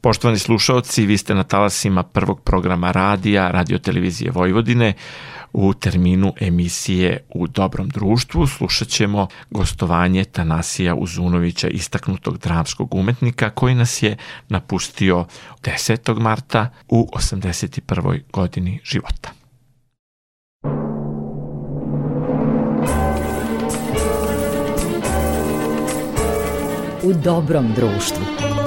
Poštovani slušalci, vi ste na talasima prvog programa radija, radio televizije Vojvodine. U terminu emisije U dobrom društvu slušat ćemo gostovanje Tanasija Uzunovića, istaknutog dramskog umetnika koji nas je napustio 10. marta u 81. godini života. U dobrom društvu.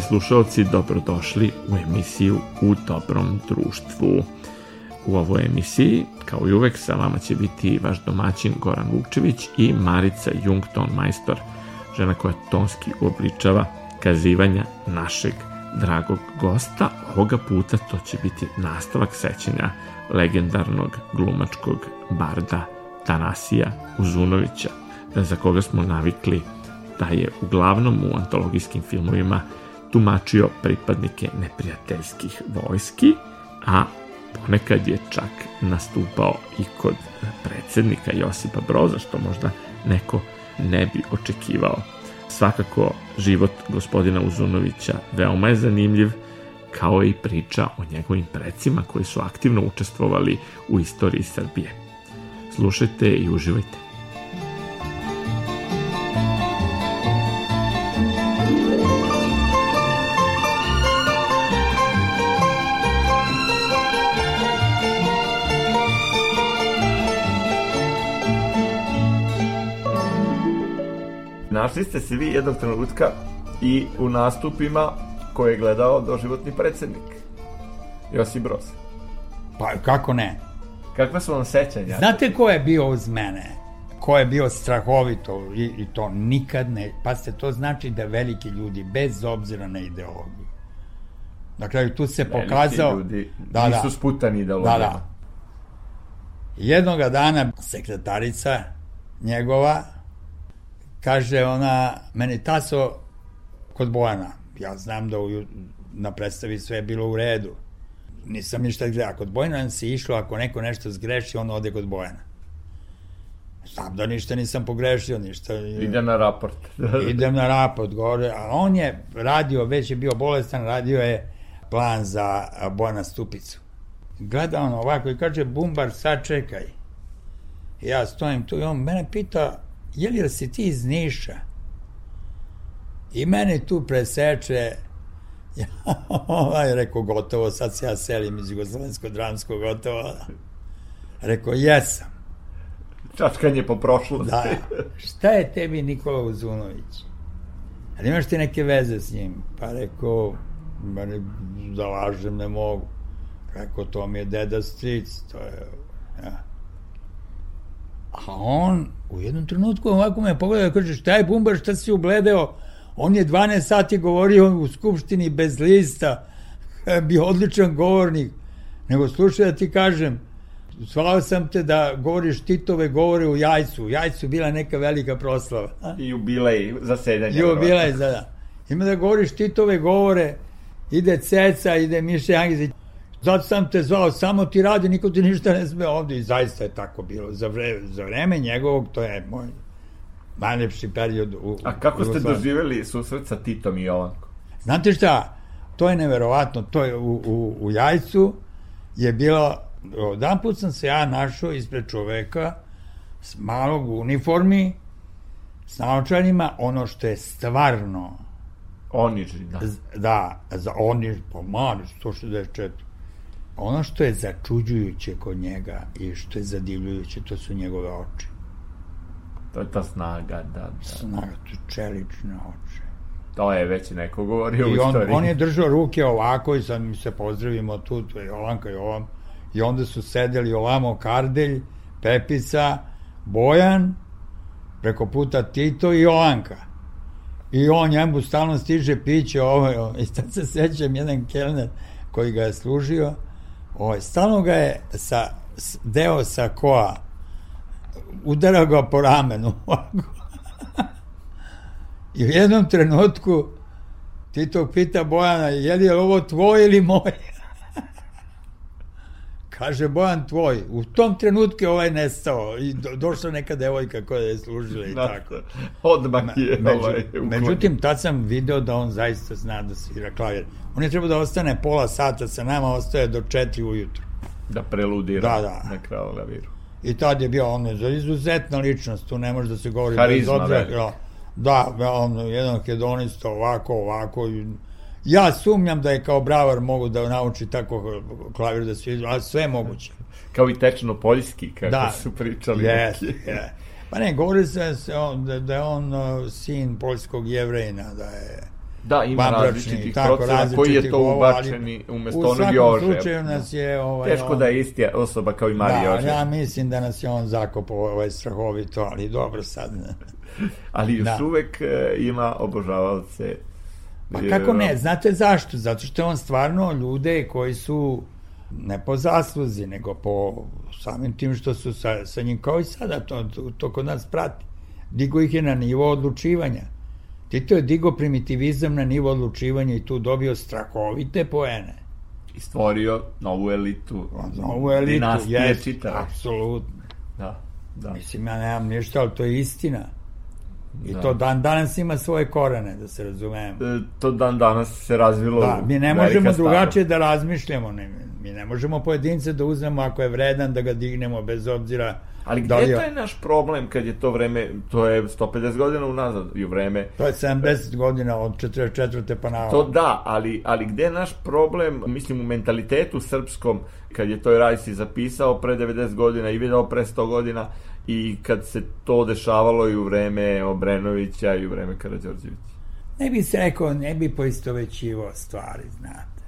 Poštovani slušalci, dobrodošli u emisiju U dobrom društvu. U ovoj emisiji, kao i uvek, sa vama će biti vaš domaćin Goran Vukčević i Marica Jungton majstor, žena koja tonski uobličava kazivanja našeg dragog gosta. Ovoga puta to će biti nastavak sećanja legendarnog glumačkog barda Tanasija Uzunovića, za koga smo navikli da je uglavnom u antologijskim filmovima tumačio pripadnike neprijateljskih vojski, a ponekad je čak nastupao i kod predsednika Josipa Broza, što možda neko ne bi očekivao. Svakako, život gospodina Uzunovića veoma je zanimljiv, kao i priča o njegovim precima koji su aktivno učestvovali u istoriji Srbije. Slušajte i uživajte. Našli ste se vi jednog trenutka i u nastupima koje je gledao doživotni predsednik Josip Broz. Pa kako ne? Kakva su vam sećanja? Znate ko je bio uz mene? Ko je bio strahovito i, i to nikad ne... Pa se to znači da veliki ljudi, bez obzira na ideologiju. Na kraju tu se veliki pokazao... ljudi da, nisu da, sputani ideologijama. Da, da. Jednoga dana sekretarica njegova kaže ona, meni taso kod Bojana. Ja znam da u, na predstavi sve je bilo u redu. Nisam ništa gledao. Kod Bojana se išlo, ako neko nešto zgreši, on ode kod Bojana. Znam da ništa nisam pogrešio, ništa. Idem na raport. Idem na raport, gore. A on je radio, već je bio bolestan, radio je plan za Bojana Stupicu. Gleda on ovako i kaže, Bumbar, sad čekaj. Ja stojim tu i on mene pita, je li si ti iz Niša? I meni tu preseče, ja, ovaj, rekao, gotovo, sad se ja selim iz Jugoslovenskog dramskog gotovo. Rekao, jesam. Čačkanje po prošlosti. Da. Šta je tebi Nikola Uzunović? Ali imaš ti neke veze s njim? Pa rekao, meni zalažem, ne mogu. Rekao, to mi je deda stric, to je... Ja. A on u jednom trenutku ovako me pogleda i kaže šta je Bumbar, šta si ubledeo? On je 12 sati govorio u skupštini bez lista, bio odličan govornik. Nego slušaj da ti kažem, Svalao sam te da govoriš Titove govore u Jajcu. U Jajcu bila neka velika proslava. I jubilej zasedanja. Jubilej, da, da. Ima da govoriš Titove govore, ide Ceca, ide Miše Angizić. Zato sam te zvao, samo ti radi, niko ti ništa ne sme ovde. I zaista je tako bilo. Za vreme, za vreme njegovog, to je moj najlepši period u A kako ste doživeli susret sa Titom i Jovankom? Znate šta, to je neverovatno. To je u, u, u Jajcu je bilo, odan put sam se ja našao ispred čoveka s malog uniformi, s naočarima, ono što je stvarno Oniži, da. Da, za Oniž, po mali, 164 ono što je začuđujuće kod njega i što je zadivljujuće, to su njegove oči. To je ta snaga, da, da. Snaga, to čelične oči. To je već neko govorio I u on, on je držao ruke ovako i sad mi se pozdravimo tu, tu je Jovanka i ovam. I onda su sedeli ovamo Kardelj, Pepica, Bojan, preko puta Tito i Jovanka. I on njemu stalno stiže piće, ovaj, i sad se sećam jedan kelner koji ga je služio, ovaj, stalno ga je sa, deo sa koa, udara ga po ramenu, I u jednom trenutku Tito pita Bojana, je li ovo tvoj ili moj? Kaže Bojan tvoj. U tom trenutku je ovaj nestao i do, došla neka devojka koja je služila i da, tako. Odmah je među, ovaj Međutim, tad sam video da on zaista zna da svira klavir. On je trebao da ostane pola sata sa nama, ostaje do četiri ujutru. Da preludira da, da. na klaviru. I tad je bio on je izuzetna ličnost, tu ne može da se govori. Harizma, bez obzira, da, da, on, jedan hedonista ovako, ovako, i Ja sumnjam da je kao bravar mogu da nauči tako klavir da svira, ali sve je moguće. Kao i tečno poljski, kako da, su pričali. Yes, yeah. Pa ne, govori se da, da je on uh, sin poljskog jevrejina, da je Da, ima različitih procena koji je to ubačeni umesto onog Jože. U svakom slučaju nas je... Ovaj, Teško on, da je isti osoba kao i Mari da, Jože. ja mislim da nas je on zakopao ovaj strahovito, ali dobro sad. ali još da. uvek e, ima obožavalce Pa kako ne, znate zašto? Zato što je on stvarno ljude koji su ne po zasluzi, nego po samim tim što su sa, sa njim kao i sada, to, to, to kod nas prati. Digo ih je na nivo odlučivanja. Tito je digo primitivizam na nivo odlučivanja i tu dobio strahovite poene. I stvorio novu elitu. Novu elitu, čitave. Apsolutno. Da, da. Mislim, ja nemam ništa, ali to je istina. I da. to dan danas ima svoje korene, da se razumemo. E, to dan danas se razvilo Da, mi ne možemo drugačije da razmišljamo. Ne, mi ne možemo pojedince da uzmemo ako je vredan da ga dignemo bez obzira Ali gde da li... to je naš problem kad je to vreme, to je 150 godina unazad i vreme... To je 70 godina od 44. pa na To da, ali, ali gde je naš problem, mislim u mentalitetu srpskom, kad je to Rajsi zapisao pre 90 godina i video pre 100 godina, i kad se to dešavalo i u vreme Obrenovića i u vreme Karadžorđevića? Ne bi se rekao, ne bi poistovećivo stvari, znate.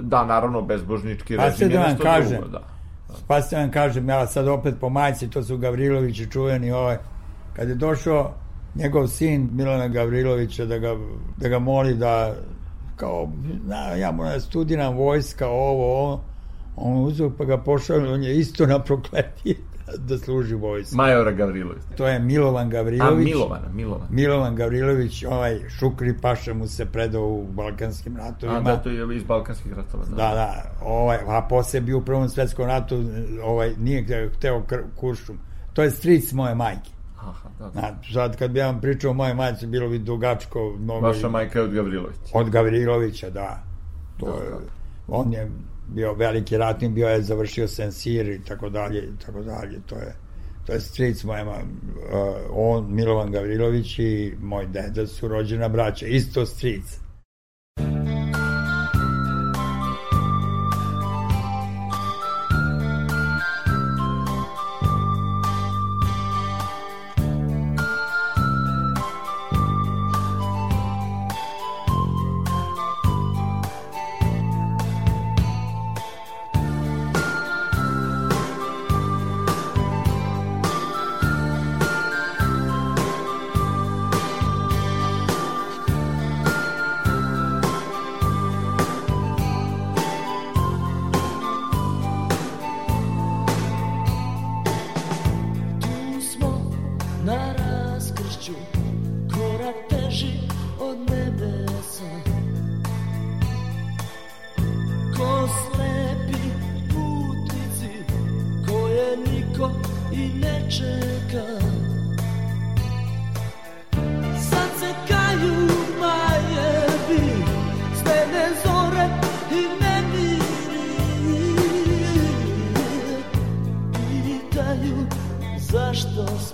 Da, naravno, bezbožnički pa režim je da nešto kažem, drugo, da. Pa se vam kažem, ja sad opet po majci, to su Gavrilovići čuveni ovaj, kad je došao njegov sin Milana Gavrilovića da ga, da ga moli da kao, na, ja moram da studiram vojska, ovo, ovo, on uzeo pa ga pošao, on je isto na prokletije da služi vojsku. Majora Gavrilović. To je Milovan Gavrilović. A, Milovan, Milovan. Milovan Gavrilović, ovaj Šukri Paša mu se predao u Balkanskim ratovima. A, da, to je iz Balkanskih ratova. Da, da, da ovaj, a posle bio u Prvom svetskom ratu, ovaj, nije hteo kuršum. To je stric moje majke. Aha, da, da. Na, sad kad bi vam pričao o moje majci, bilo bi dugačko. Mnogo Vaša majka je od Gavrilovića. Od Gavrilovića, da. To da, je, da. On je bio veliki ratnik, bio je završio Sensir i tako dalje i tako dalje. To je to je stric mojema, uh, on, Milovan Gavrilović i moj deda su rođena braća, isto stric.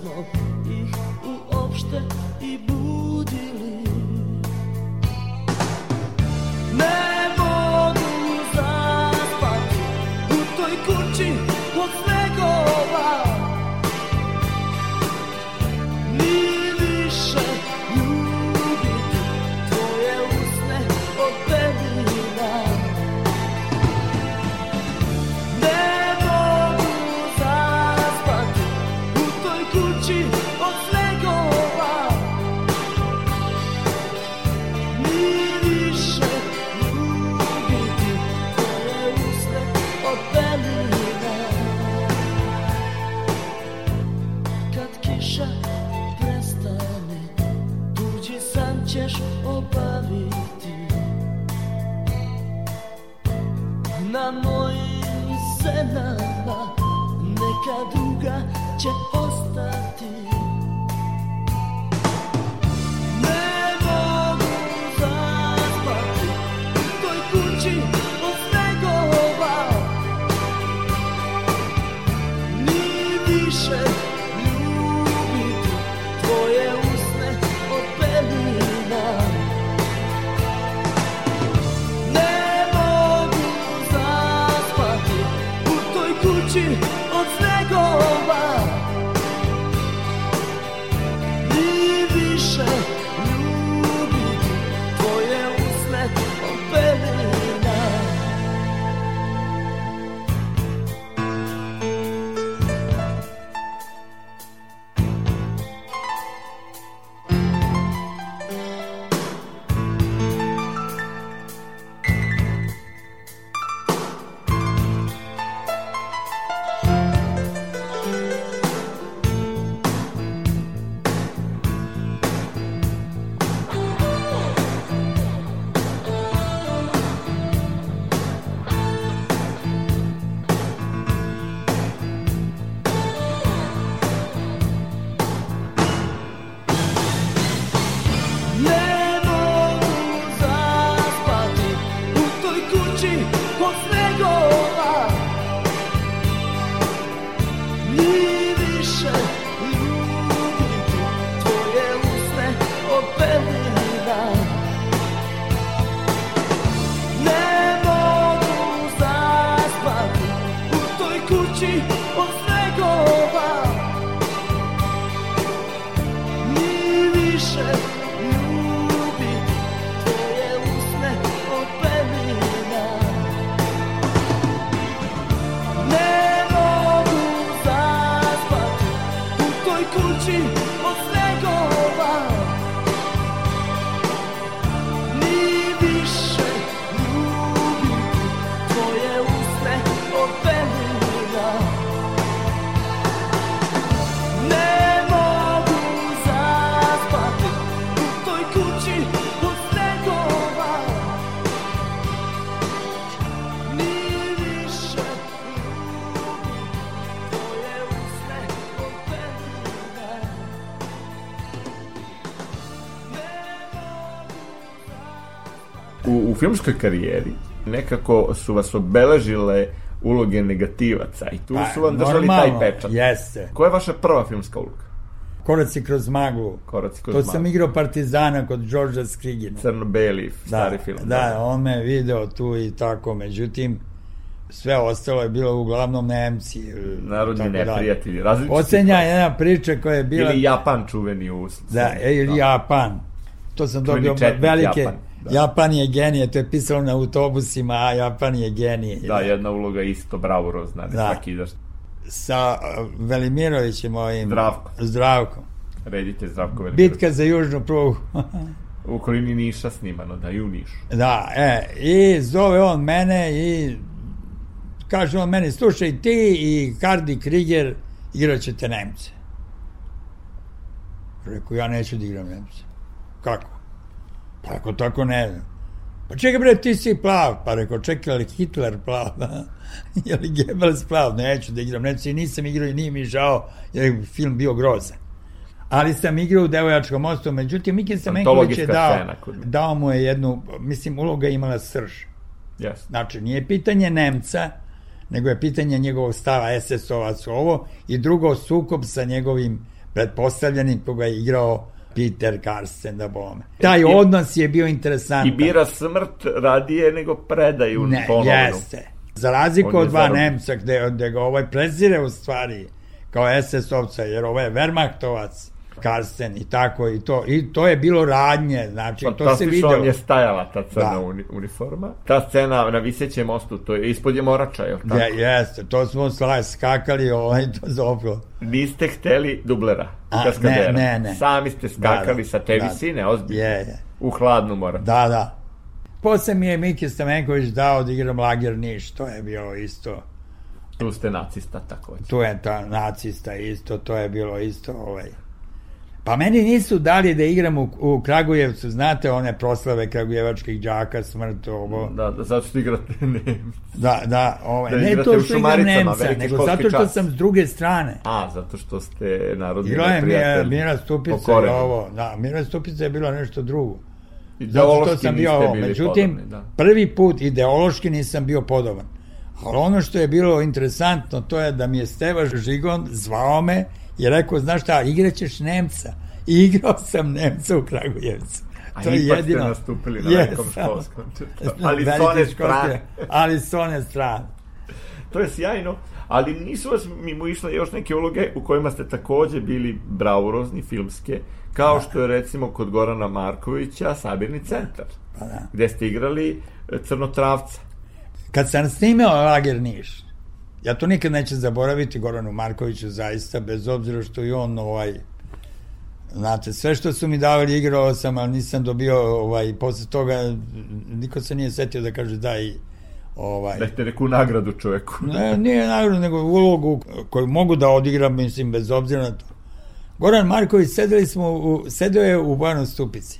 Te U, u filmskoj karijeri nekako su vas obeležile uloge negativaca i tu su vam držali taj Pa, normalno, pečat. Jeste. Koja je vaša prva filmska uloga? Koraci kroz maglu. Koraci kroz To sam maglu. igrao Partizana kod Đorđa Skrigina. Crno-beli stari film. Da, on me video tu i tako, međutim, sve ostalo je bilo uglavnom Nemci. Narodni neprijatelji. Različiti Posljednja situacije. jedna priča koja je bila... Ili Japan čuveni u... Da, e, ili Japan. To sam dobio velike... Japan, da. Japan je genije, to je pisalo na autobusima, a Japan je genije. Da, jedna uloga isto bravurozna, ne Da. svaki izaš. Sa uh, Velimirovićem ovim... Zdravko. Zdravkom. Redite Zdravko Velimirović. Bitka za južnu prugu. U okolini Niša snimano, da, i u Nišu. Da, e, i zove on mene i kaže on meni, slušaj, ti i Hardy Krieger igraćete Nemce. Rekao, ja neću da igram Nemce. Kako? Pa ako tako ne znam. Pa čekaj bre, ti si plav. Pa rekao, čekaj, ali Hitler plav? je li Goebbels plav? Neću da igram i nisam igrao i nije mi žao, jer je film bio grozan. Ali sam igrao u Devojačkom mostu, međutim, Miki Stamenković je dao, dao mu je jednu, mislim, uloga je imala srž. Yes. Znači, nije pitanje Nemca, nego je pitanje njegovog stava SS-ovac ovo i drugo sukob sa njegovim pretpostavljenim koga je igrao Peter Karsten da bome. Taj I- odnos je bio interesantan. I bira smrt radije nego predaju ne, ponovnu. jeste. Za razliku od dva zarobljen. Nemca gde, gde ga ovaj prezire u stvari kao SS-ovca, jer ovaj je Wehrmachtovac, Karsten i tako i to i to je bilo radnje, znači to se vam je stajala ta crna Da. uni, uniforma. Ta scena na visećem mostu, to je ispod je morača, je tako? Je, jeste, to smo sla- skakali ovaj, to zoplo. Niste hteli dublera, A, kaskadera. ne, ne, ne. Sami ste skakali Da, da, sa te da. visine, ozbiljno. Je, je. U hladnu mora. Da, da. Posle mi je Miki Stamenković dao da igram Lager Niš, to je bilo isto. Tu ste nacista takođe. Tu je ta nacista isto, to je bilo isto ovaj. Pa meni nisu dali da igram u, u Kragujevcu, znate one proslave kragujevačkih đaka, smrt, ovo. Da, da, zato što igrate Nemca. Da, da, ovaj, Da ne to što igram Nemca, nego zato što čas. sam s druge strane. A, zato što ste narodni Igrao je Mira. Mira Stupica i ovo, da, Mira Stupica je bilo nešto drugo. Zato Ideološki što sam bio ovo. Međutim, podobni, da. prvi put ideološki nisam bio podoban. Ali ono što je bilo interesantno, to je da mi je Steva Žigon zvao me i rekao, znaš šta, igraćeš Nemca. I igrao sam Nemca u Kragujevcu. A To je jedino. ste nastupili na Jesam. velikom školskom. Ali s Veliki one školski- strane. Ali s one strane. To je sjajno, ali nisu vas mimo išle još neke uloge u kojima ste takođe bili bravurozni filmske, kao što je recimo kod Gorana Markovića Sabirni centar, Pa da. gde ste igrali e, Crnotravca. Kad sam snimao Lager Niš, ja to nikad neću zaboraviti Goranu Markoviću zaista, bez obzira što i on ovaj, Znate, sve što su mi davali igrao sam, ali nisam dobio, ovaj, posle toga, niko se nije setio da kaže daj, ovaj, Dajte neku nagradu čoveku. ne, nije nagradu, nego ulogu koju mogu da odigram, mislim, bez obzira na to. Goran Marković, sedeli smo, u, sedeo je u Bojanu Stupici.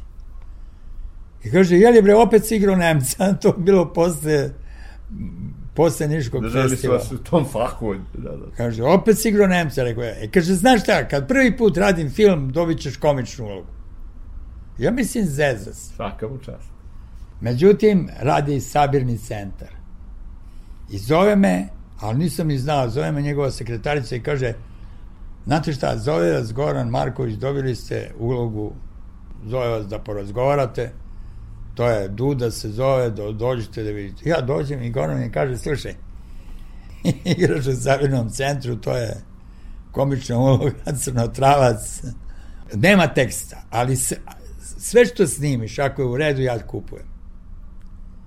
I kaže, jeli bre, opet si igrao Nemca, to je bilo posle, posle Niškog Držali su festivala. vas u tom fahu. Da, da. Kaže, opet si igrao Nemca, rekao je. E, kaže, znaš šta, kad prvi put radim film, dobit ćeš komičnu ulogu. Ja mislim zezas. Svaka mu čast. Međutim, radi sabirni centar. I zove me, ali nisam ni znao, zove me njegova sekretarica i kaže, znate šta, zove vas Goran Marković, dobili ste ulogu, zove vas da porazgovarate, to je Duda se zove, do, dođite da vidite. Ja dođem i Goran mi kaže, slušaj, igraš u sabirnom centru, to je komična uloga, crnotravac, nema teksta, ali se, sve što snimiš, ako je u redu, ja kupujem.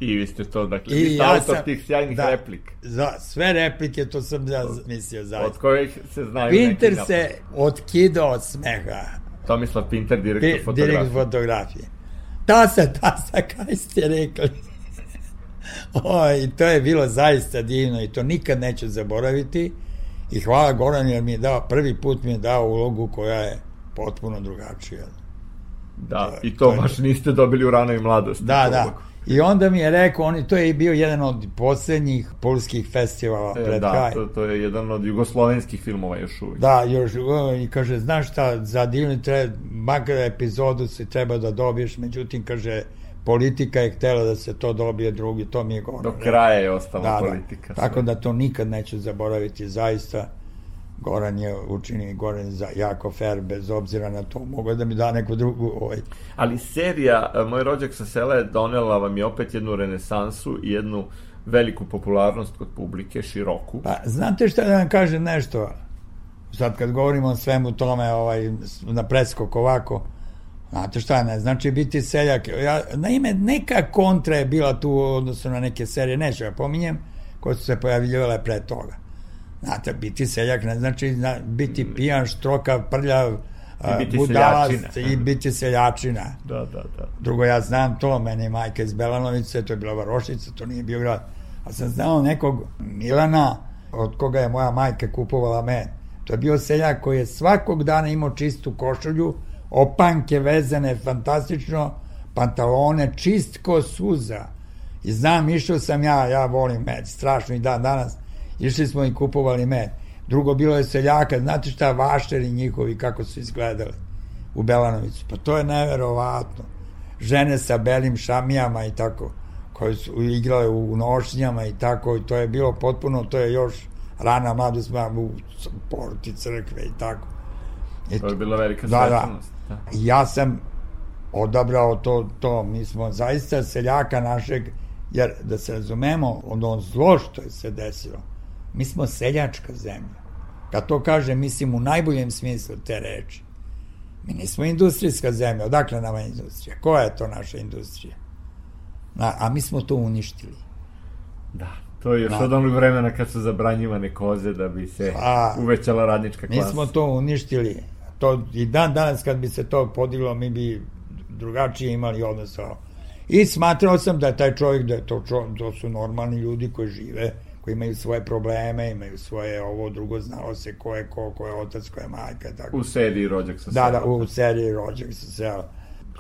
I vi ste to, dakle, I vi ste ja autor sam- tih sjajnih da. replika, Za sve replike, to sam ja mislio od zaista. kojih se znaju Pinter neki se otkidao od smeha. Tomislav Pinter, direktor Pi- fotografije. Direkt fotografije. Tasa, tasa, kaj ste rekli? o, I to je bilo zaista divno i to nikad neću zaboraviti. I hvala Goran jer mi je dao, prvi put mi je dao ulogu koja je potpuno drugačija. Da, je- i to, to je- baš niste dobili u ranoj mladosti. Da, da. ulogu. I onda mi je rekao, oni, to je bio jedan od poslednjih polskih festivala E, pred da, kraj. to, to je jedan od jugoslovenskih filmova još uvijek. Da, još, i kaže, znaš šta, za divni treba, makar epizodu se treba da dobiješ, međutim, kaže, politika je htela da se to dobije drugi, to mi je gore. Do kraja je ostala da, politika. Da. Tako da to nikad neću zaboraviti, zaista. Goran je učini, Goran za, jako fair, bez obzira na to. Mogu da mi da neku drugu, ovaj, Ali serija e, Moj rođak sa sela je donela vam je opet jednu renesansu i jednu veliku popularnost kod publike, široku. Pa, znate šta da vam kažem nešto? Sad kad govorimo o svemu tome, ovaj, na preskok ovako, znate šta ne, znači biti seljak. Ja, naime, neka kontra je bila tu u odnosu na neke serije, neću ja pominjem, koje su se pojavljivale pre toga. Znate, biti seljak ne znači zna, biti pijan, štrokav, prljav, a, biti budalac seljačina. i biti seljačina. Da, da, da. Drugo, ja znam to, meni je majka iz Belanovice, to je bila Varošica, to nije bio grad. A sam znao nekog Milana, od koga je moja majka kupovala med. To je bio seljak koji je svakog dana imao čistu košulju, opanke vezane fantastično, pantalone, čist ko suza. I znam, išao sam ja, ja volim med, strašno i dan danas. Išli smo i kupovali med. Drugo, bilo je seljaka, znate šta, vašeri njihovi, kako su izgledali u Belanovicu. Pa to je neverovatno. Žene sa belim šamijama i tako, koje su igrale u nošnjama i tako, i to je bilo potpuno, to je još rana mladost u porti crkve i tako. I To je bila velika Da, da. svečanost. Da. Ja sam odabrao to, to, mi smo zaista seljaka našeg, jer da se razumemo, ono zlo što je se desilo, mi smo seljačka zemlja. Kad to kažem, mislim u najboljem smislu te reči. Mi nismo industrijska zemlja, odakle nama industrija? Koja je to naša industrija? Na, a mi smo to uništili. Da, to je još Da. od onog vremena kad su zabranjivane koze da bi se A, uvećala radnička Mi klasa. smo to uništili. To, I dan danas kad bi se to podiglo, mi bi drugačije imali odnos sa I smatrao sam da je taj čovjek, da je to, čo, to su normalni ljudi koji žive, koji imaju svoje probleme, imaju svoje ovo, drugo znalo se ko je ko, ko je otac, ko je majka, tako. U seriji Rođak sa Da, da, sela. u seriji Rođak sa sela.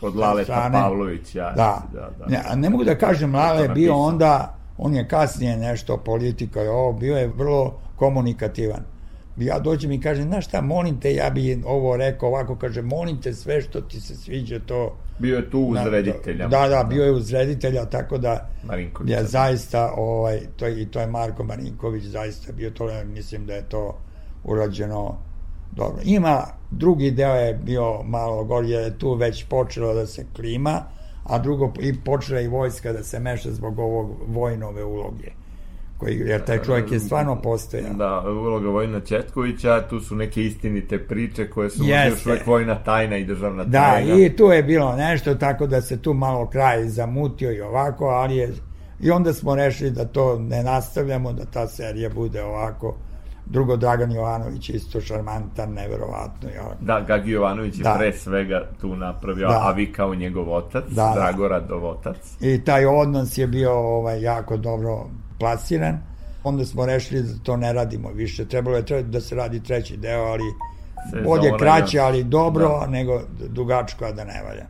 Kod Laleta strane. Pavlović, ja. Da. da, da. Ne, ne mogu da kažem, Lale je bio onda, on je kasnije nešto politika i ovo, bio je vrlo komunikativan. Ja dođem i kažem, znaš šta, molim te, ja bi ovo rekao ovako, kaže, molim te sve što ti se sviđa, to... Bio je tu uz Na- reditelja. Da, da, bio je uz reditelja, tako da Marinković. ja zaista, ovaj, to, je- i to je Marko Marinković zaista bio to, mislim da je to urađeno dobro. Ima, drugi deo je bio malo gori, jer je tu već počelo da se klima, a drugo, i počela i vojska da se meša zbog ovog vojnove uloge. Koji, jer taj čovjek je stvarno postojao. Da, uloga Vojna Četkovića, tu su neke istinite priče koje su Jeste. još uvek vojna tajna i državna Da, tajna. i tu je bilo nešto, tako da se tu malo kraj zamutio i ovako, ali je... I onda smo rešili da to ne nastavljamo, da ta serija bude ovako. Drugo, Dragan Jovanović isto šarmantan, neverovatno. Ja. Da, Gagi Jovanović je Da. pre svega tu napravio, Da. a vi kao njegov otac, Da, da. Dragoradov otac. I taj odnos je bio ovaj, jako dobro plasiran. Onda smo rešili da to ne radimo više. Trebalo je tre- da se radi treći deo, ali bolje kraće, ali dobro, Da. nego dugačko, a da ne valja.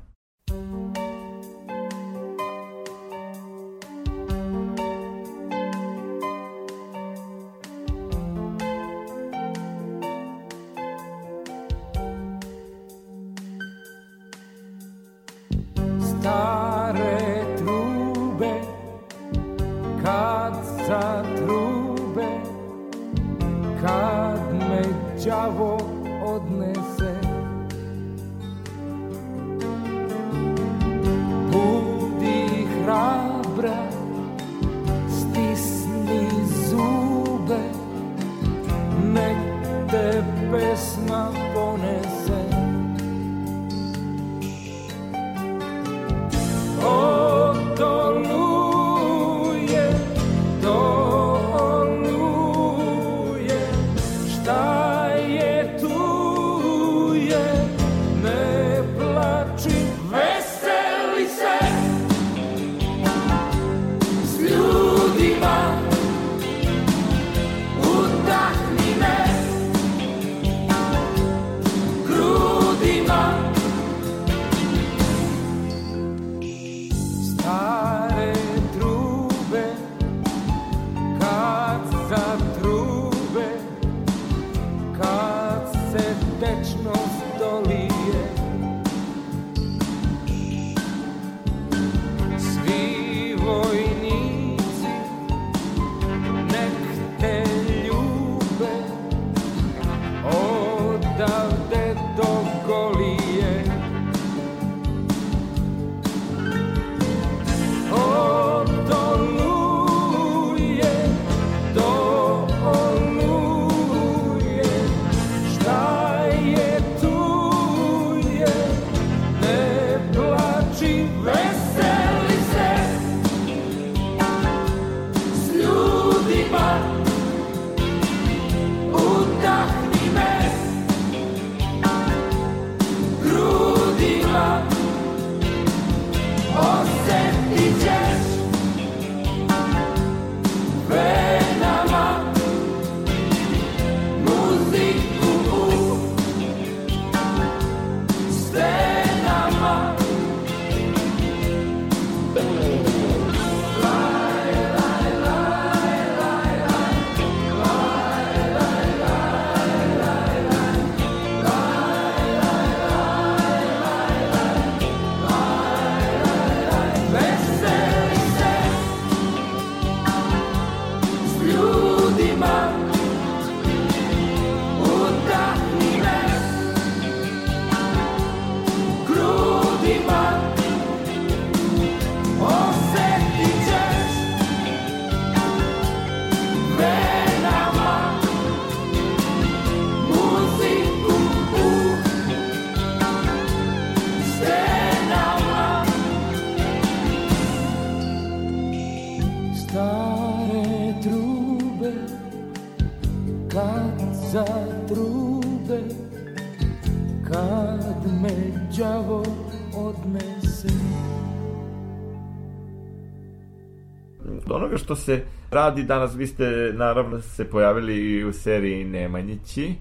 Što se radi danas, vi ste naravno se pojavili i u seriji Nemanjići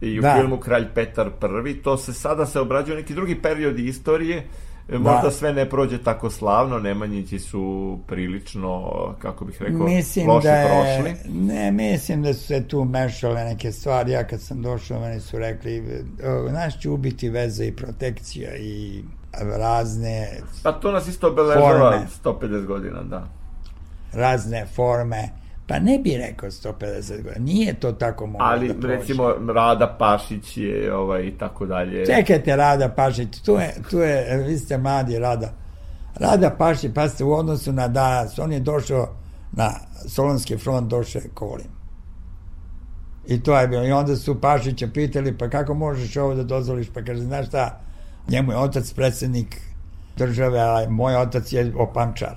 i u Da. filmu Kralj Petar I. To se sada se obrađuje neki drugi periodi istorije. Možda Da. sve ne prođe tako slavno, Nemanjići su prilično, kako bih rekao, Mislim loše da je, prošli. ne, mislim da su se tu mešale neke stvari. Ja kad sam došao, meni su rekli, "O, nas će ubiti veze i protekcija i razne, Pa to nas isto obeležava Forme. 150 godina, da. Razne forme. Pa ne bi rekao 150 godina. Nije to tako moglo Ali da prođe. recimo Rada Pašić je ovaj i tako dalje. Čekajte, Rada Pašić, tu je, tu je, vi ste mladi, Rada. Rada Pašić, pa ste u odnosu na danas, on je došao na Solonski front, došao je kolim. I to je bilo. I onda su Pašića pitali, pa kako možeš ovo da dozvoliš? Pa kaže, znaš šta, njemu je otac predsednik države, a moj otac je opančar.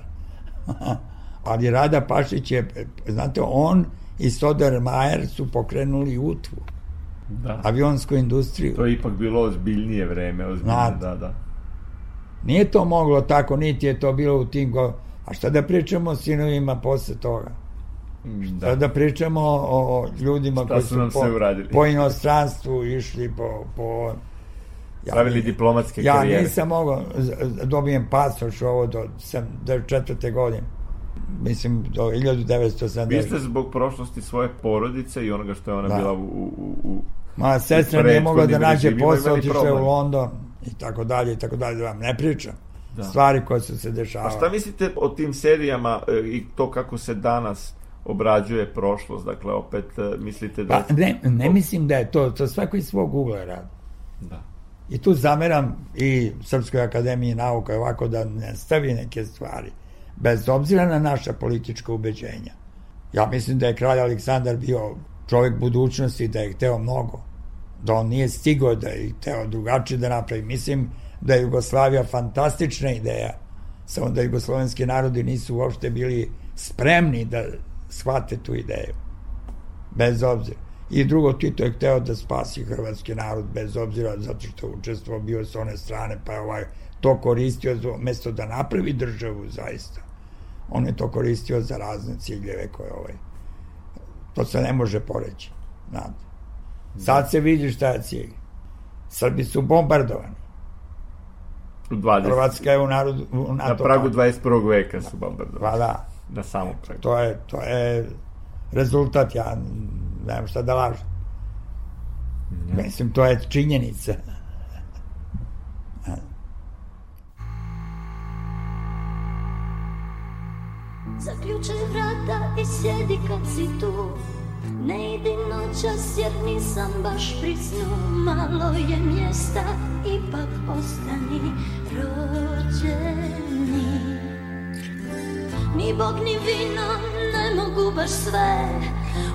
Ali Rada Pašić je, znate, on i Sodermajer su pokrenuli utvu, Da. avionsku industriju. To je ipak bilo ozbiljnije vreme, ozbiljnije, Znate. da, da. Nije to moglo tako, niti je to bilo u tim go... A šta da pričamo o sinovima posle toga? Da. Da, da pričamo o, o ljudima Šta koji su nam po, sve uradili? po inostranstvu išli po... po ja, Pravili diplomatske Ja karijere. nisam mogao dobijem pasoš ovo do 74. godine. Mislim, do 1970. Vi ste zbog prošlosti svoje porodice i onoga što je ona Da. bila u, u, u Moja sestra nije mogla da nađe posao, otišla u. London i tako dalje i tako dalje, da vam ne pričam. Da. Stvari koje su se A dešavale. šta mislite o tim serijama e, i to kako se danas obrađuje prošlost? Dakle, opet e, mislite da... Pa ne, ne mislim da je to, to svako iz svog ugla radi. Da. I tu zameram i Srpskoj akademiji nauka ovako da ne stavi neke stvari, bez obzira na naša politička ubeđenja. Ja mislim da je kralj Aleksandar bio čovjek budućnosti, da je hteo mnogo, da on nije stigao da je hteo drugačije da napravi. Mislim da je Jugoslavija fantastična ideja, samo da jugoslovenski narodi nisu uopšte bili spremni da shvate tu ideju bez obzira. I drugo, Tito je hteo da spasi hrvatski narod bez obzira zato što je učestvovao bio s one strane, pa je ovaj to koristio mesto da napravi državu zaista. On je to koristio za razne ciljeve koje ovaj to se ne može poreći. Znate. Sad se vidi šta je cilj. Srbi su bombardovani. U 20. Hrvatska je u, narodu, u Na pragu paktu. 21. veka su bombardovali. Pa da, Na samom pragu. to je, to je rezultat, ja nemam šta da lažem. Mislim, to je činjenica. Zaključaj vrata i sjedi kad si tu. Ne idi noćas jer nisam baš pri snu Malo je mjesta, ipak ostani rođeni. Ni bog ni vino ne mogu baš sve.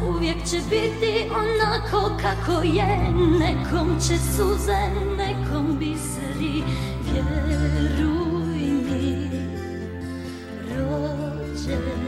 Uvijek će biti onako kako je. Nekom će suze, nekom biseri Vjeruj rođeni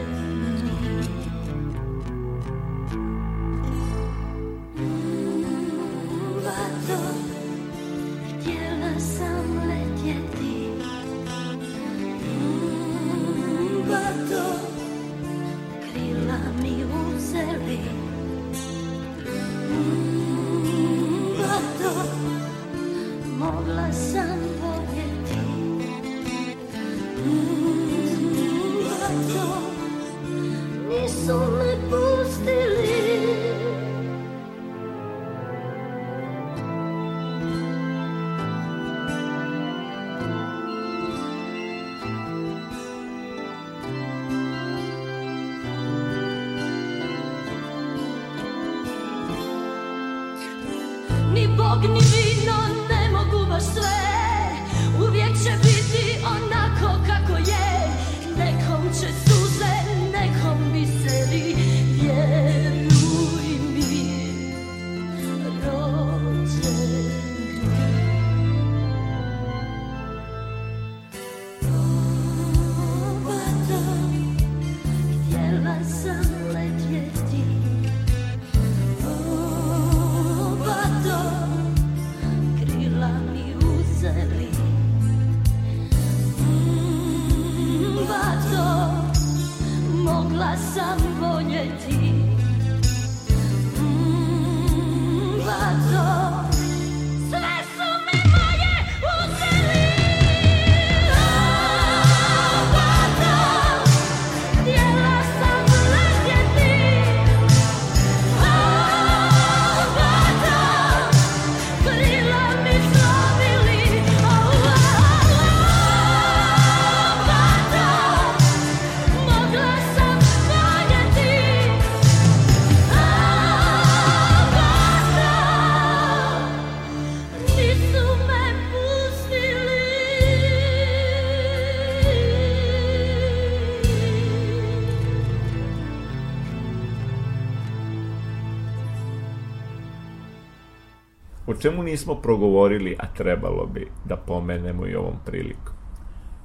čemu nismo progovorili, a trebalo bi da pomenemo i ovom prilikom?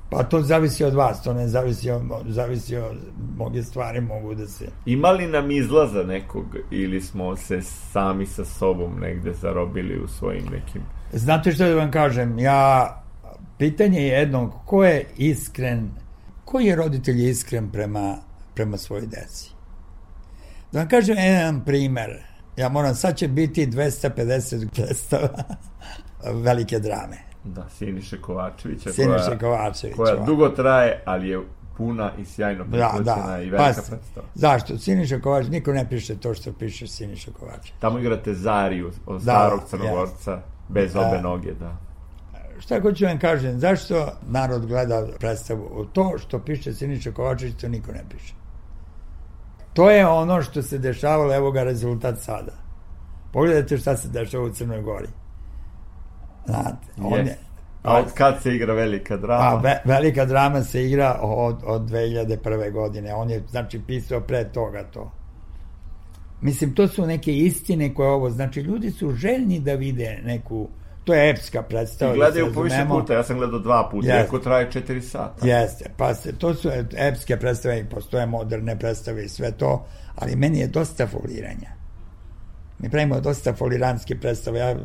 Pa to zavisi od vas, to ne zavisi od, zavisi od mnoge stvari mogu da se... Ima li nam izlaza nekog ili smo se sami sa sobom negde zarobili u svojim nekim... Znate što da vam kažem, ja, pitanje je jedno, ko je iskren, koji je roditelj iskren prema, prema svojoj deci? Da vam kažem jedan primer, ja moram, sad će biti 250 predstava velike drame. Da, Siniše Kovačevića. Siniše koja, Kovačevića. Koja dugo traje, ali je puna i sjajno Da, prepoćena da. i velika Pa, predstava. zašto? Siniša Kovač, niko ne piše to što piše Siniša Kovač. Tamo igrate Zariju, od starog crnogorca, bez Da. obe noge, da. Šta hoću vam kažem, zašto narod gleda predstavu? To što piše Siniša Kovačević, to niko ne piše. To je ono što se dešavalo, evo ga rezultat sada. Pogledajte šta se dešava u Crnoj Gori. Znate, on Yes. je, A od kad se igra velika drama? A ve, velika drama se igra od, od 2001. godine. On je, znači, pisao pre toga to. Mislim, to su neke istine koje ovo, znači, ljudi su željni da vide neku, to je epska predstava. I da gledaju po više puta, ja sam gledao dva puta, Jeste. iako traje četiri sata. Jeste, pa se, to su epske predstave i postoje moderne predstave i sve to, ali meni je dosta foliranja. Mi pravimo dosta foliranske predstave, ja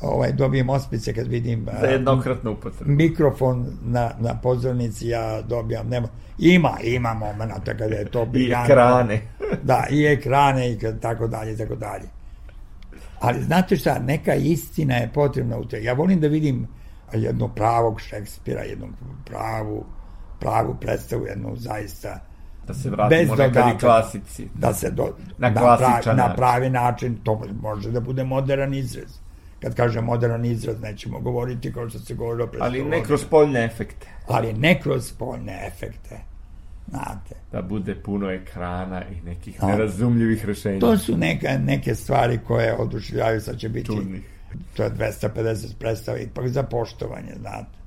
ovaj, dobijem ospice kad vidim Za a, jednokratnu upotrebu. mikrofon na, na pozornici ja dobijam, nema, ima, ima momenta kada je to I ekrane. Da, i ekrane i tako dalje, tako dalje. Ali znate šta, neka istina je potrebna u te. Ja volim da vidim jednog pravog Šekspira, jednu pravu, pravu predstavu, jednu zaista Da se vratimo nekad i klasici. da se do, Na na, pravi, na pravi način, to može da bude modern izraz. Kad kažem modern izraz, nećemo govoriti kao što se govorilo pre Ali 100 ne kroz spoljne efekte. ali ne kroz spoljne efekte. Znate, Da bude puno ekrana i nekih A. nerazumljivih rešenja. to su neka, neke stvari koje oduševljavaju, sad će biti Čudnih. to je 250 predstava ipak za poštovanje, znate.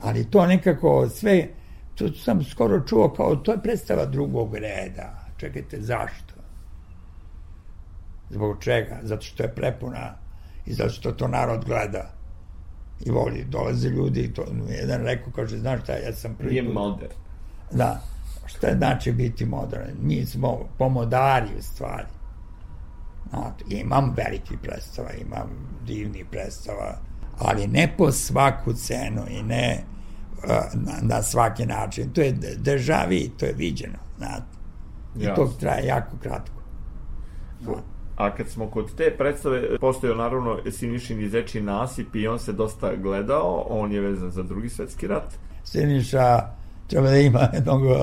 Ali to nekako sve, to sam skoro čuo kao to je predstava drugog reda. Čekajte, zašto? Zbog čega? Zato što je prepuna i zato što to narod gleda i voli. Dolaze ljudi i to, jedan rekao, kaže, znaš šta, ja sam prvi Nije put- modern. Da. Šta znači biti modern? Mi smo pomodari u stvari. Znate, imam veliki predstava, imam divni predstava, ali ne po svaku cenu i ne uh, na, na svaki način. To je vu, to je viđeno, znate. I to traje jako kratko. A kad smo kod te predstave, postojao naravno Sinišin i Zeči nasip i on se dosta gledao, on je vezan za drugi svetski rat. Siniša treba da ima jednog uh,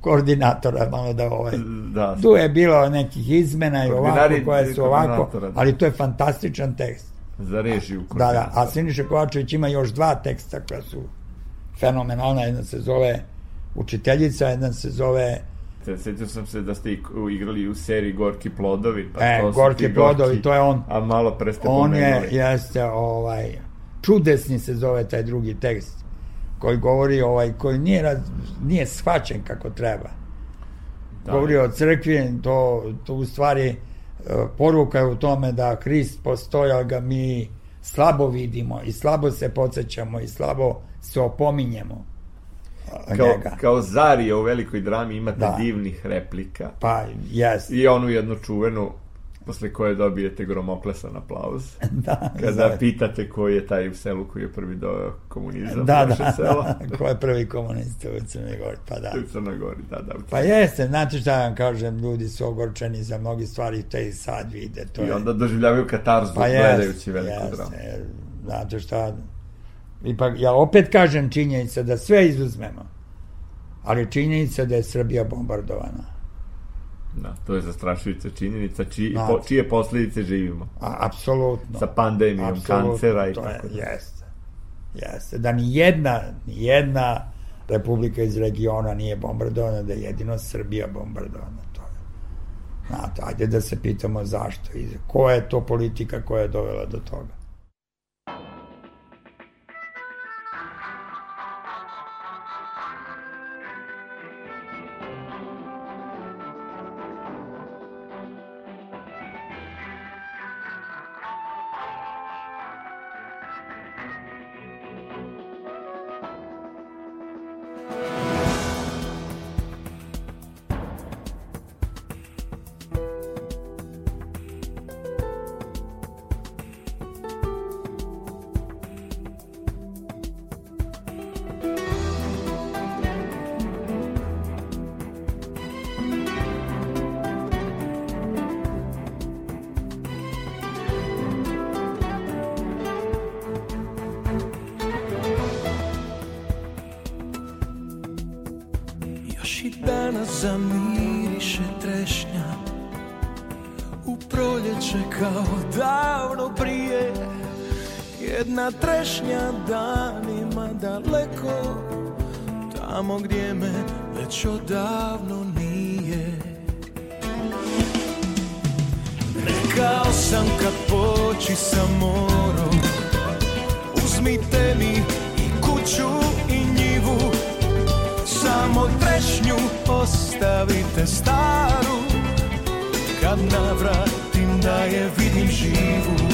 koordinatora, malo da ovaj... Da, Tu je bilo nekih izmena i ovako, koje su ovako, da. ali to je fantastičan tekst. za režiju. Da, da, a Siniša Kovačević ima još dva teksta koja su fenomenalna, jedna se zove Učiteljica, jedna se zove Sjetio sam se da ste igrali u seriji Gorki plodovi. Pa E, to Gorki plodovi, to je on. A malo pre ste On je, pomenuli. jeste, ovaj, čudesni se zove taj drugi tekst, koji govori, ovaj, koji nije, raz, nije shvaćen kako treba. Da. Govori o crkvi, to, to u stvari e, poruka je u tome da Hrist postoji, ali ga mi slabo vidimo i slabo se podsjećamo i slabo se opominjemo Kao, njega. kao Zarija u velikoj drami imate Da. divnih replika. Pa, jes. I onu jednu čuvenu posle koje dobijete gromoklesan aplauz. da, Kada zove. pitate koji je taj u selu koji je prvi doveo komunizam da, u naše da, selo. da, ko je prvi komunista u Crnoj Gori, pa da. U Crnoj Gori, da, da. Pa jeste, znate šta vam kažem, ljudi su ogorčeni za mnogi stvari, te i sad vide. To I je, onda doživljavaju katarzu pa gledajući jeste, veliku dramu. jeste, jer, znate šta, ipak, ja opet kažem činjenica da sve izuzmemo, ali činjenica da je Srbija bombardovana. Da, to je zastrašujuća činjenica, čiji, Znate. po, čije posledice živimo. A, apsolutno. Sa pandemijom Apsolutno, kancera i to je, tako da. Jeste. Jeste. Da ni jedna, ni jedna republika iz regiona nije bombardovana, da je jedino Srbija bombardovana. To je. Znate, ajde da se pitamo zašto i koja je to politika koja je dovela do toga. Da je vidim živu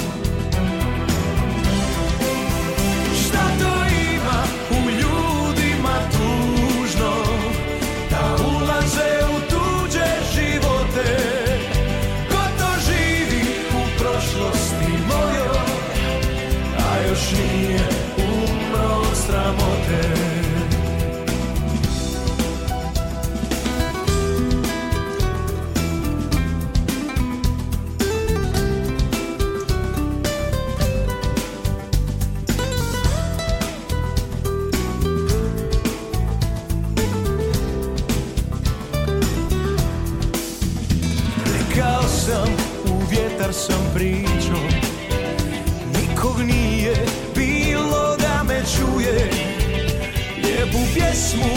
Pjesmu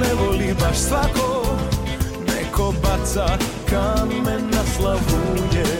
ne voli baš svako Neko baca kamen na slavuje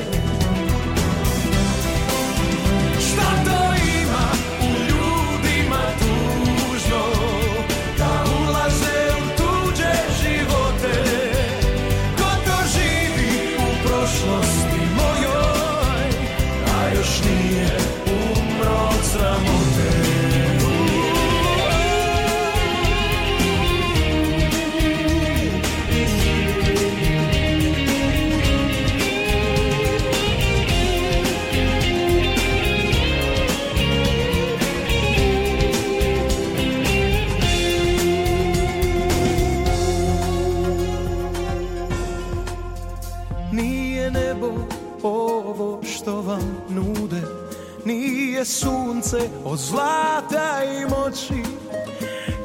Nije sunce od zlata i moći.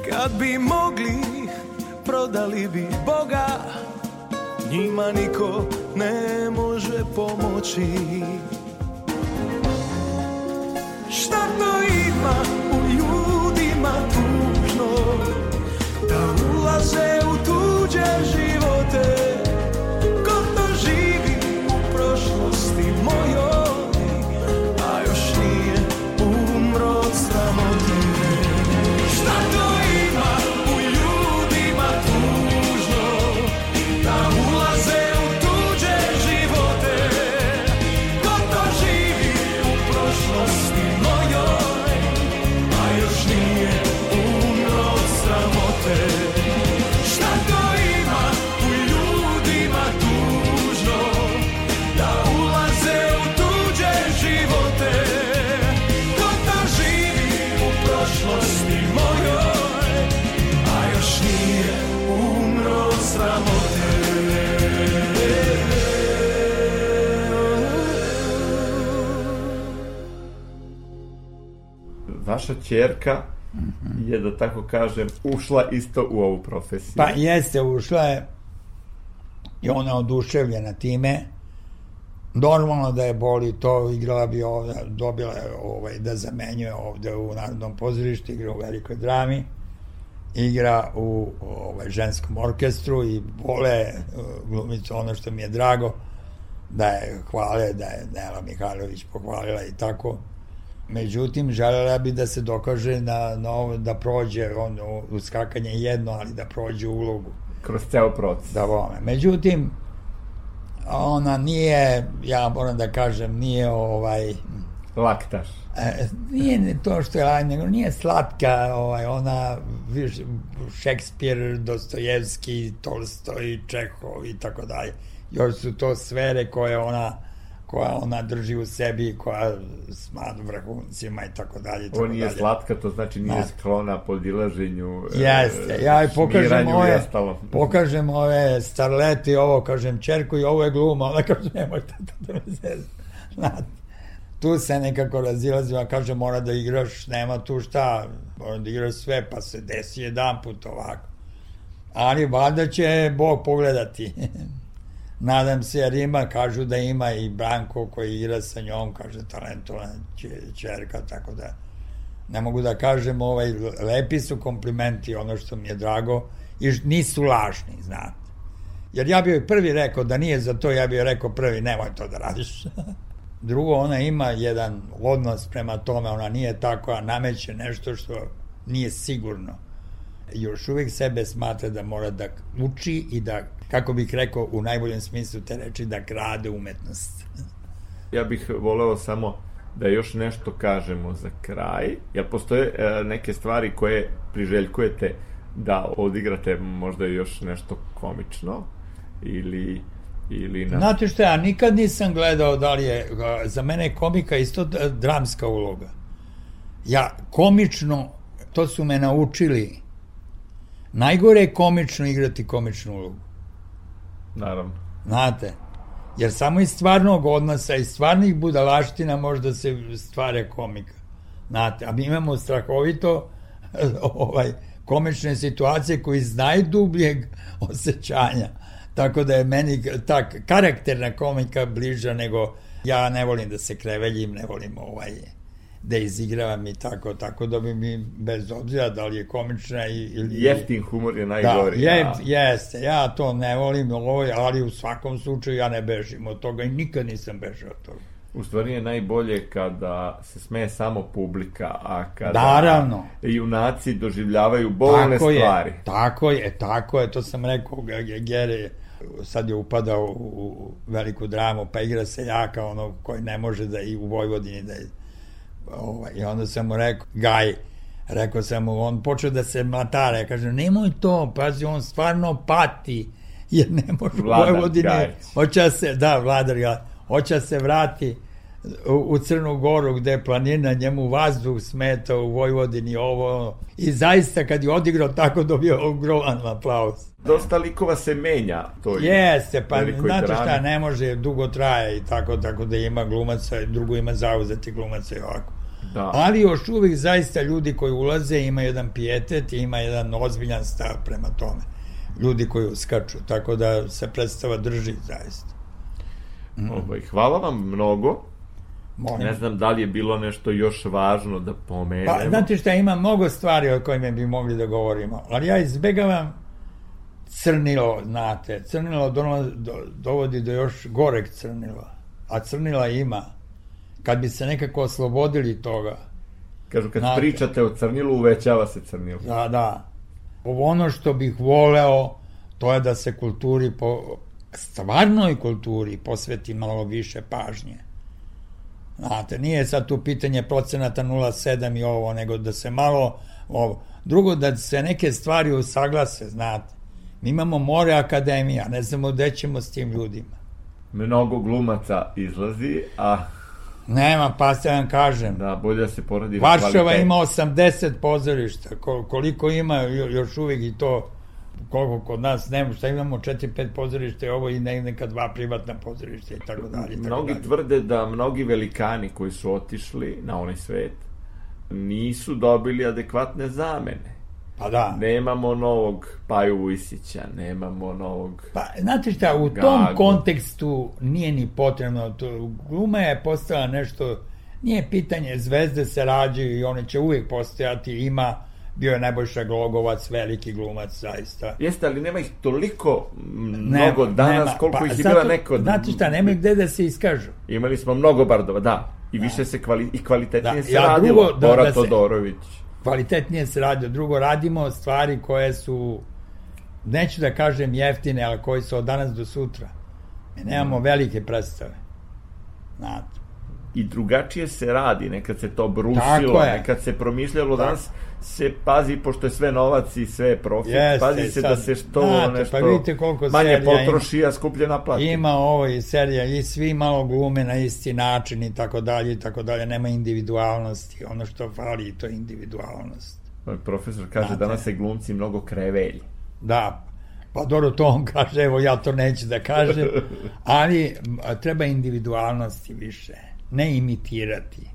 Kad bi mogli, prodali bi Boga. Njima niko ne može pomoći. Šta to ima u ljudima tužno? Da ulaze u tuđe živote Vaša čerka je, da tako kažem, ušla isto u ovu profesiju. Pa jeste, ušla je i ona je oduševljena time. Normalno da je boli to, igrala bi ovde, dobila je ovaj, da zamenjuje ovde u Narodnom pozorištu, igra u velikoj drami, igra u ovaj, ženskom orkestru i vole uh, glumicu, ono što mi je drago, da je hvale, da je Nela Mihajlović pohvalila i tako. Međutim, želela bi da se dokaže na, na ovo, da prođe ono, u skakanje jedno, ali da prođe ulogu Kroz ceo proces. da vome. Međutim, ona nije, ja moram da kažem, nije ovaj, Laktaš. e, nije ni to što je lajna, nego nije slatka, ovaj, ona, viš, Šekspir, Dostojevski, Tolstoj, Čehov i tako dalje. Još su to sfere koje ona koja ona drži u sebi, koja smad vrhuncima i tako dalje. Ovo tako nije dalje. slatka, to znači nije Da. sklona podilaženju, e, Jeste, ja i pokažem ove, ostalo. pokažem ove starlete i ovo, kažem čerku i ovo je gluma, ona kaže nemojte to da me zezne. Znate, tu se nekako razilazimo, a kaže mora da igraš, nema tu šta, mora da igraš sve, pa se desi jedan put ovako. Ali valjda će Bog pogledati. Nadam se, jer ima, kažu da ima i Branko koji igra sa njom, kaže talentovana čerka, tako da ne mogu da kažem, ovaj, lepi su komplimenti, ono što mi je drago, i nisu lažni, znate. Jer ja bih prvi rekao da nije za to, ja bih rekao prvi, nemoj to da radiš. Drugo, ona ima jedan odnos prema tome, ona nije tako, a nameće nešto što nije sigurno. Još uvijek sebe smatra da mora da uči i da, kako bih rekao, u najboljem smislu te reči, da krade umetnost. Ja bih voleo samo da još nešto kažemo za kraj. Jel postoje e, neke stvari koje priželjkujete da odigrate možda još nešto komično ili ili na... Znate što, ja nikad nisam gledao da li je, za mene je komika isto dramska uloga. Ja komično, to su me naučili, najgore je komično igrati komičnu ulogu. Naravno. Znate, jer samo iz stvarnog odnosa, iz stvarnih budalaština možda se stvara komika. Znate, a mi imamo strahovito ovaj, komične situacije koji znaju dubljeg osjećanja Tako da je meni ta karakterna komika bliža nego ja ne volim da se kreveljim, ne volim ovaj da izigravam i tako, tako da bi mi bez obzira da li je komična ili... Jeftin humor je najgori. Da, je, da. jeste, ja to ne volim, ali u svakom slučaju ja ne bežim od toga i nikad nisam bežao od toga. U stvari je najbolje kada se smeje samo publika, a kada Naravno. junaci doživljavaju bolne tako stvari. Je, tako je, tako je, to sam rekao, Gere sad je upadao u veliku dramu, pa igra seljaka, ono koji ne može da i u Vojvodini da je, ovaj, i onda sam mu rekao, Gaj, rekao sam mu, on počeo da se mlatara, ja kažem, nemoj to, pazi, on stvarno pati, jer ne može u Vojvodini, hoće se, da, vladar, ja, hoće se vrati u, Crnu Goru gde je planina, njemu vazduh smeta u Vojvodini ovo i zaista kad je odigrao tako dobio ogroman aplauz. Dosta likova se menja to Jeste, pa znate šta, ne može, dugo traje i tako, tako da ima glumaca, drugo ima zauzeti glumaca i ovako. Da. Ali još uvijek zaista ljudi koji ulaze ima jedan pijetet i ima jedan ozbiljan stav prema tome. Ljudi koji uskaču, tako da se predstava drži zaista. Mm. Ovaj, hvala vam mnogo. Molim. Ne znam da li je bilo nešto još važno da pomenemo. Pa, znate šta, ima mnogo stvari o kojima bi mogli da govorimo, ali ja izbegavam crnilo, znate, crnilo do, do, dovodi do još goreg crnila, a crnila ima. Kad bi se nekako oslobodili toga. Kažu, kad znate, pričate o crnilu, uvećava se crnilo. Da, da. Ono što bih voleo, to je da se kulturi, po, stvarnoj kulturi posveti malo više pažnje Znate, nije sad tu pitanje procenata 0,7 i ovo, nego da se malo ovo. Drugo, da se neke stvari usaglase, znate. Mi imamo more akademija, ne znamo gde ćemo s tim ljudima. Mnogo glumaca izlazi, a... Nema, pa se vam kažem. Da, bolje se poradi Varšava ima 80 pozorišta, koliko ima još uvijek i to koliko kod nas nema, šta imamo, 4-5 pozorište, ovo i ne, neka dva privatna pozorišta i tako dalje. Mnogi dalje. tvrde da mnogi velikani koji su otišli na onaj svet nisu dobili adekvatne zamene. Pa da. Nemamo novog Paju Vujsića, nemamo novog... Pa, znate šta, u Gagu. tom kontekstu nije ni potrebno. To, gluma je postala nešto... Nije pitanje, zvezde se rađaju i one će uvijek postojati, ima bio je Nebojša Glogovac, veliki glumac, zaista. Jeste, ali nema ih toliko mnogo nema, danas nema. koliko pa, ih je bila neko... Znate šta, nema gde da se iskažu. Imali smo mnogo bardova, da. I da. više se kvali, i kvalitetnije da. se ja, radilo. Drugo, da, Bora da Todorović. Kvalitetnije se radio. Drugo, radimo stvari koje su, neću da kažem jeftine, ali koji su od danas do sutra. Mi nemamo mm. velike predstave. Znate i drugačije se radi, nekad se to brusilo, nekad se promišljalo, Tako. danas se pazi, pošto je sve novac i sve profit, Jeste, pazi se da sad, da se što znate, nešto pa vidite koliko manje potroši, ima, a skuplje naplati. Ima ovo i serija i svi malo glume na isti način i tako dalje i tako dalje, nema individualnosti, ono što fali to je individualnost. Profesor kaže, znate, danas se glumci mnogo krevelji. Da, Pa dobro, to on kaže, evo ja to neću da kažem, ali treba individualnosti više ne imitirati.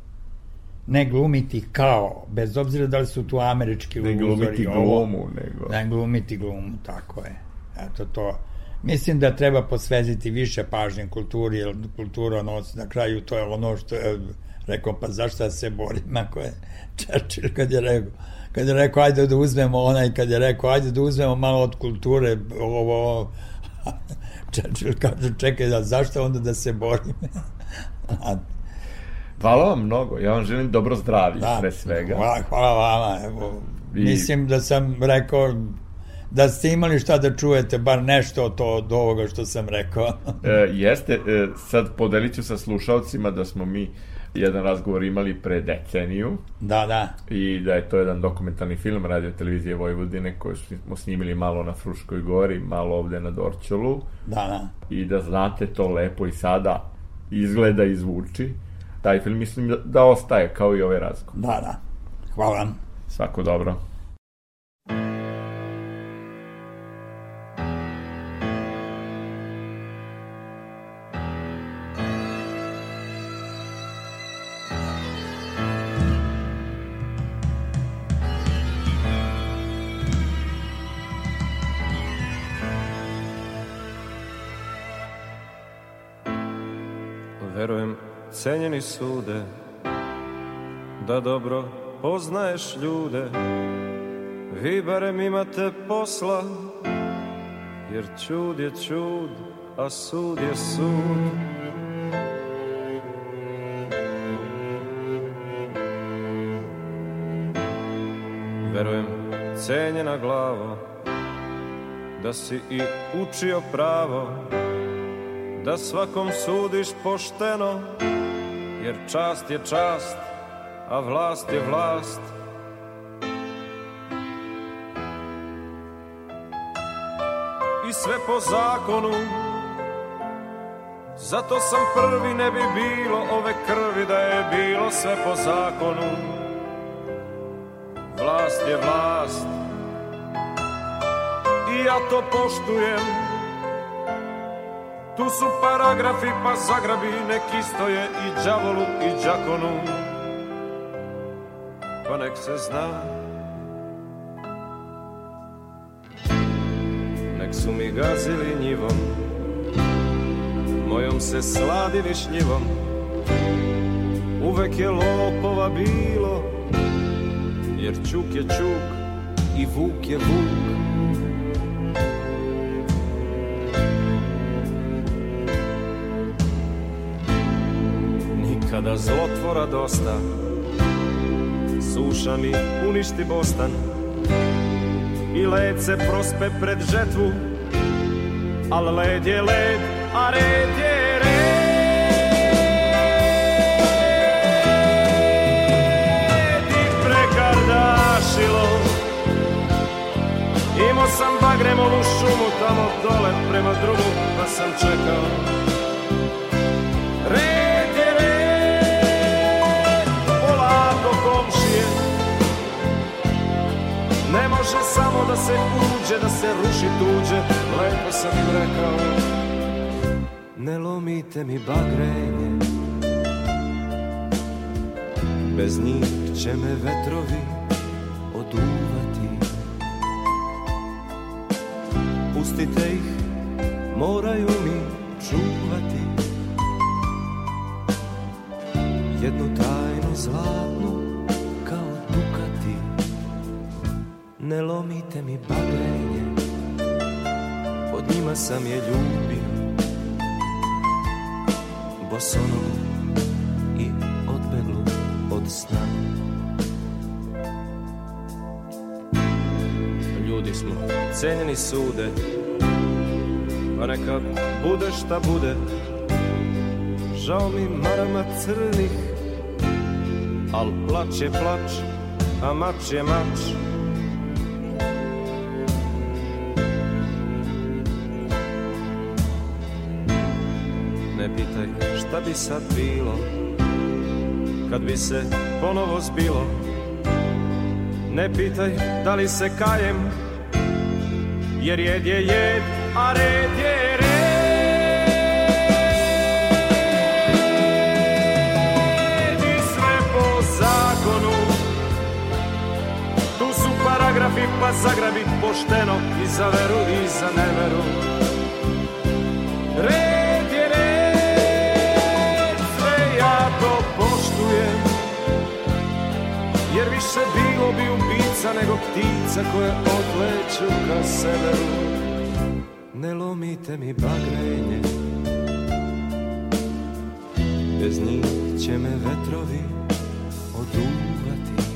ne glumiti kao, bez obzira da li su tu američki Ne uzori, glumiti ovo, glumu, nego... Ne glumiti glumu, tako je. Eto to. Mislim da treba posveziti više pažnje kulturi, jer kultura nosi na kraju, to je ono što je rekao, pa zašto da se borim ako je Churchill kad je rekao, kad je rekao, ajde da uzmemo onaj, kad je rekao, ajde da uzmemo malo od kulture, ovo, Churchill kaže, čekaj, da, zašto onda da se borim? Hvala vam mnogo, ja vam želim dobro zdravlje da, pre svega. Hvala, hvala vama, evo, I- mislim da sam rekao da ste imali šta da čujete, bar nešto od, to, od ovoga što sam rekao. E, jeste, e, sad podelit ću sa slušalcima da smo mi jedan razgovor imali pre deceniju da, da, i da je to jedan dokumentarni film radio televizije Vojvodine koji smo snimili malo na Fruškoj gori, malo ovde na Dorćolu da, da. i da znate to lepo i sada izgleda i zvuči. Taj film mislim da, da ostaje kao i ovaj razgovor. Da, da. Hvala vam. Svako dobro. Cenjeni sude, da dobro poznaješ ljude, vi barem imate posla, jer čud je čud, a sud je sud. Verujem, cenjena glavo, da si i učio pravo, da svakom sudiš pošteno, jer čast je čast, a vlast je vlast. I sve po zakonu, zato sam prvi ne bi bilo ove krvi da je bilo sve po zakonu. Vlast je vlast, i ja to poštujem, tu su paragrafi pa zagrabi neki stoje i đavolu i đakonu. Pa nek se zna. Nek su mi gazili njivom Mojom se sladili šljivom Uvek je lopova bilo Jer čuk je čuk i vuk je vuk Kada zlotvora dosta Suša mi uništi bostan. I led se prospe pred žetvu Al led je led, a red je red. Prekardašilo Imao sam bagremovu šumu tamo dole prema drugu Pa sam čekao se uđe, da se ruši tuđe. Lepo sam im rekao Ne lomite mi bagrenje. Bez njih će me vetrovi oduvati. Pustite ih, moraju mi čuvati. Jednu tajnu zlatnu Ne lomite mi bagrenje Pod njima sam je ljubio. Bosonogu i odbeglu od sna. Ljudi smo, cenjeni sude Pa neka bude šta bude. Žao mi marama crnih Al plać je plać, a mač je mač bi sad bilo Kad bi se ponovo zbilo. Ne pitaj da li se kajem Jer jed je jed, a red je red. I sve po zakonu Tu su paragrafi pa zagrabi pošteno I za veru i za neveru. Ubica nego ptica koje odleću ka severu. Ne lomite mi bagrenje, bez njih će me vetrovi oduvati.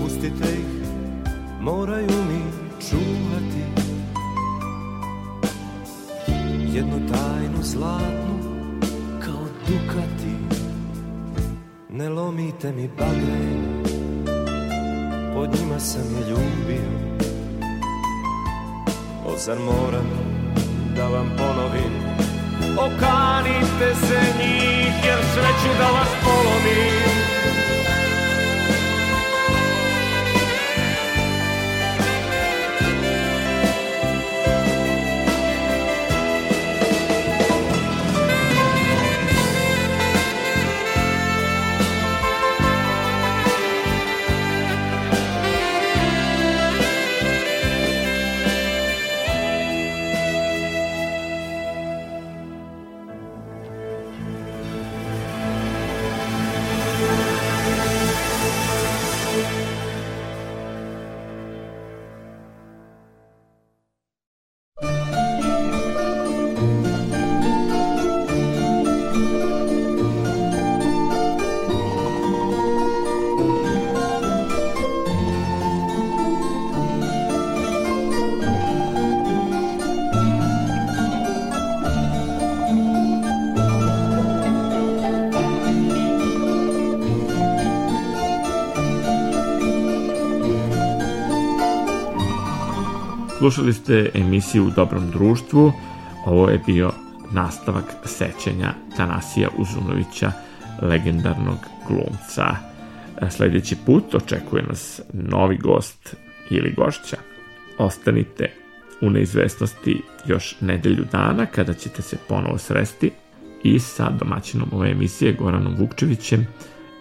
Pustite ih, moraju mi čuvati jednu tajnu zlatnu kao dukati. Ne lomite mi bagre, pod njima sam je ljubio. O zar moram da vam ponovim Okanite se njih jer sve ću da vas polomim Slušali ste emisiju U dobrom društvu. Ovo je bio nastavak sećanja Tanasija Uzunovića, legendarnog glumca. Sledeći put očekuje nas novi gost ili gošća. Ostanite u neizvestnosti još nedelju dana kada ćete se ponovo sresti i sa domaćinom ove emisije Goranom Vukčevićem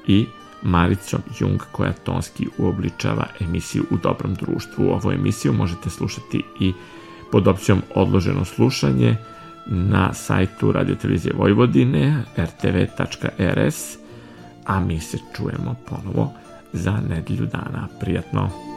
i Maricom Jung koja tonski uobličava emisiju u dobrom društvu. Ovu emisiju možete slušati i pod opcijom odloženo slušanje na sajtu Radio Televizije Vojvodine rtv.rs a mi se čujemo ponovo za nedelju dana. Prijatno!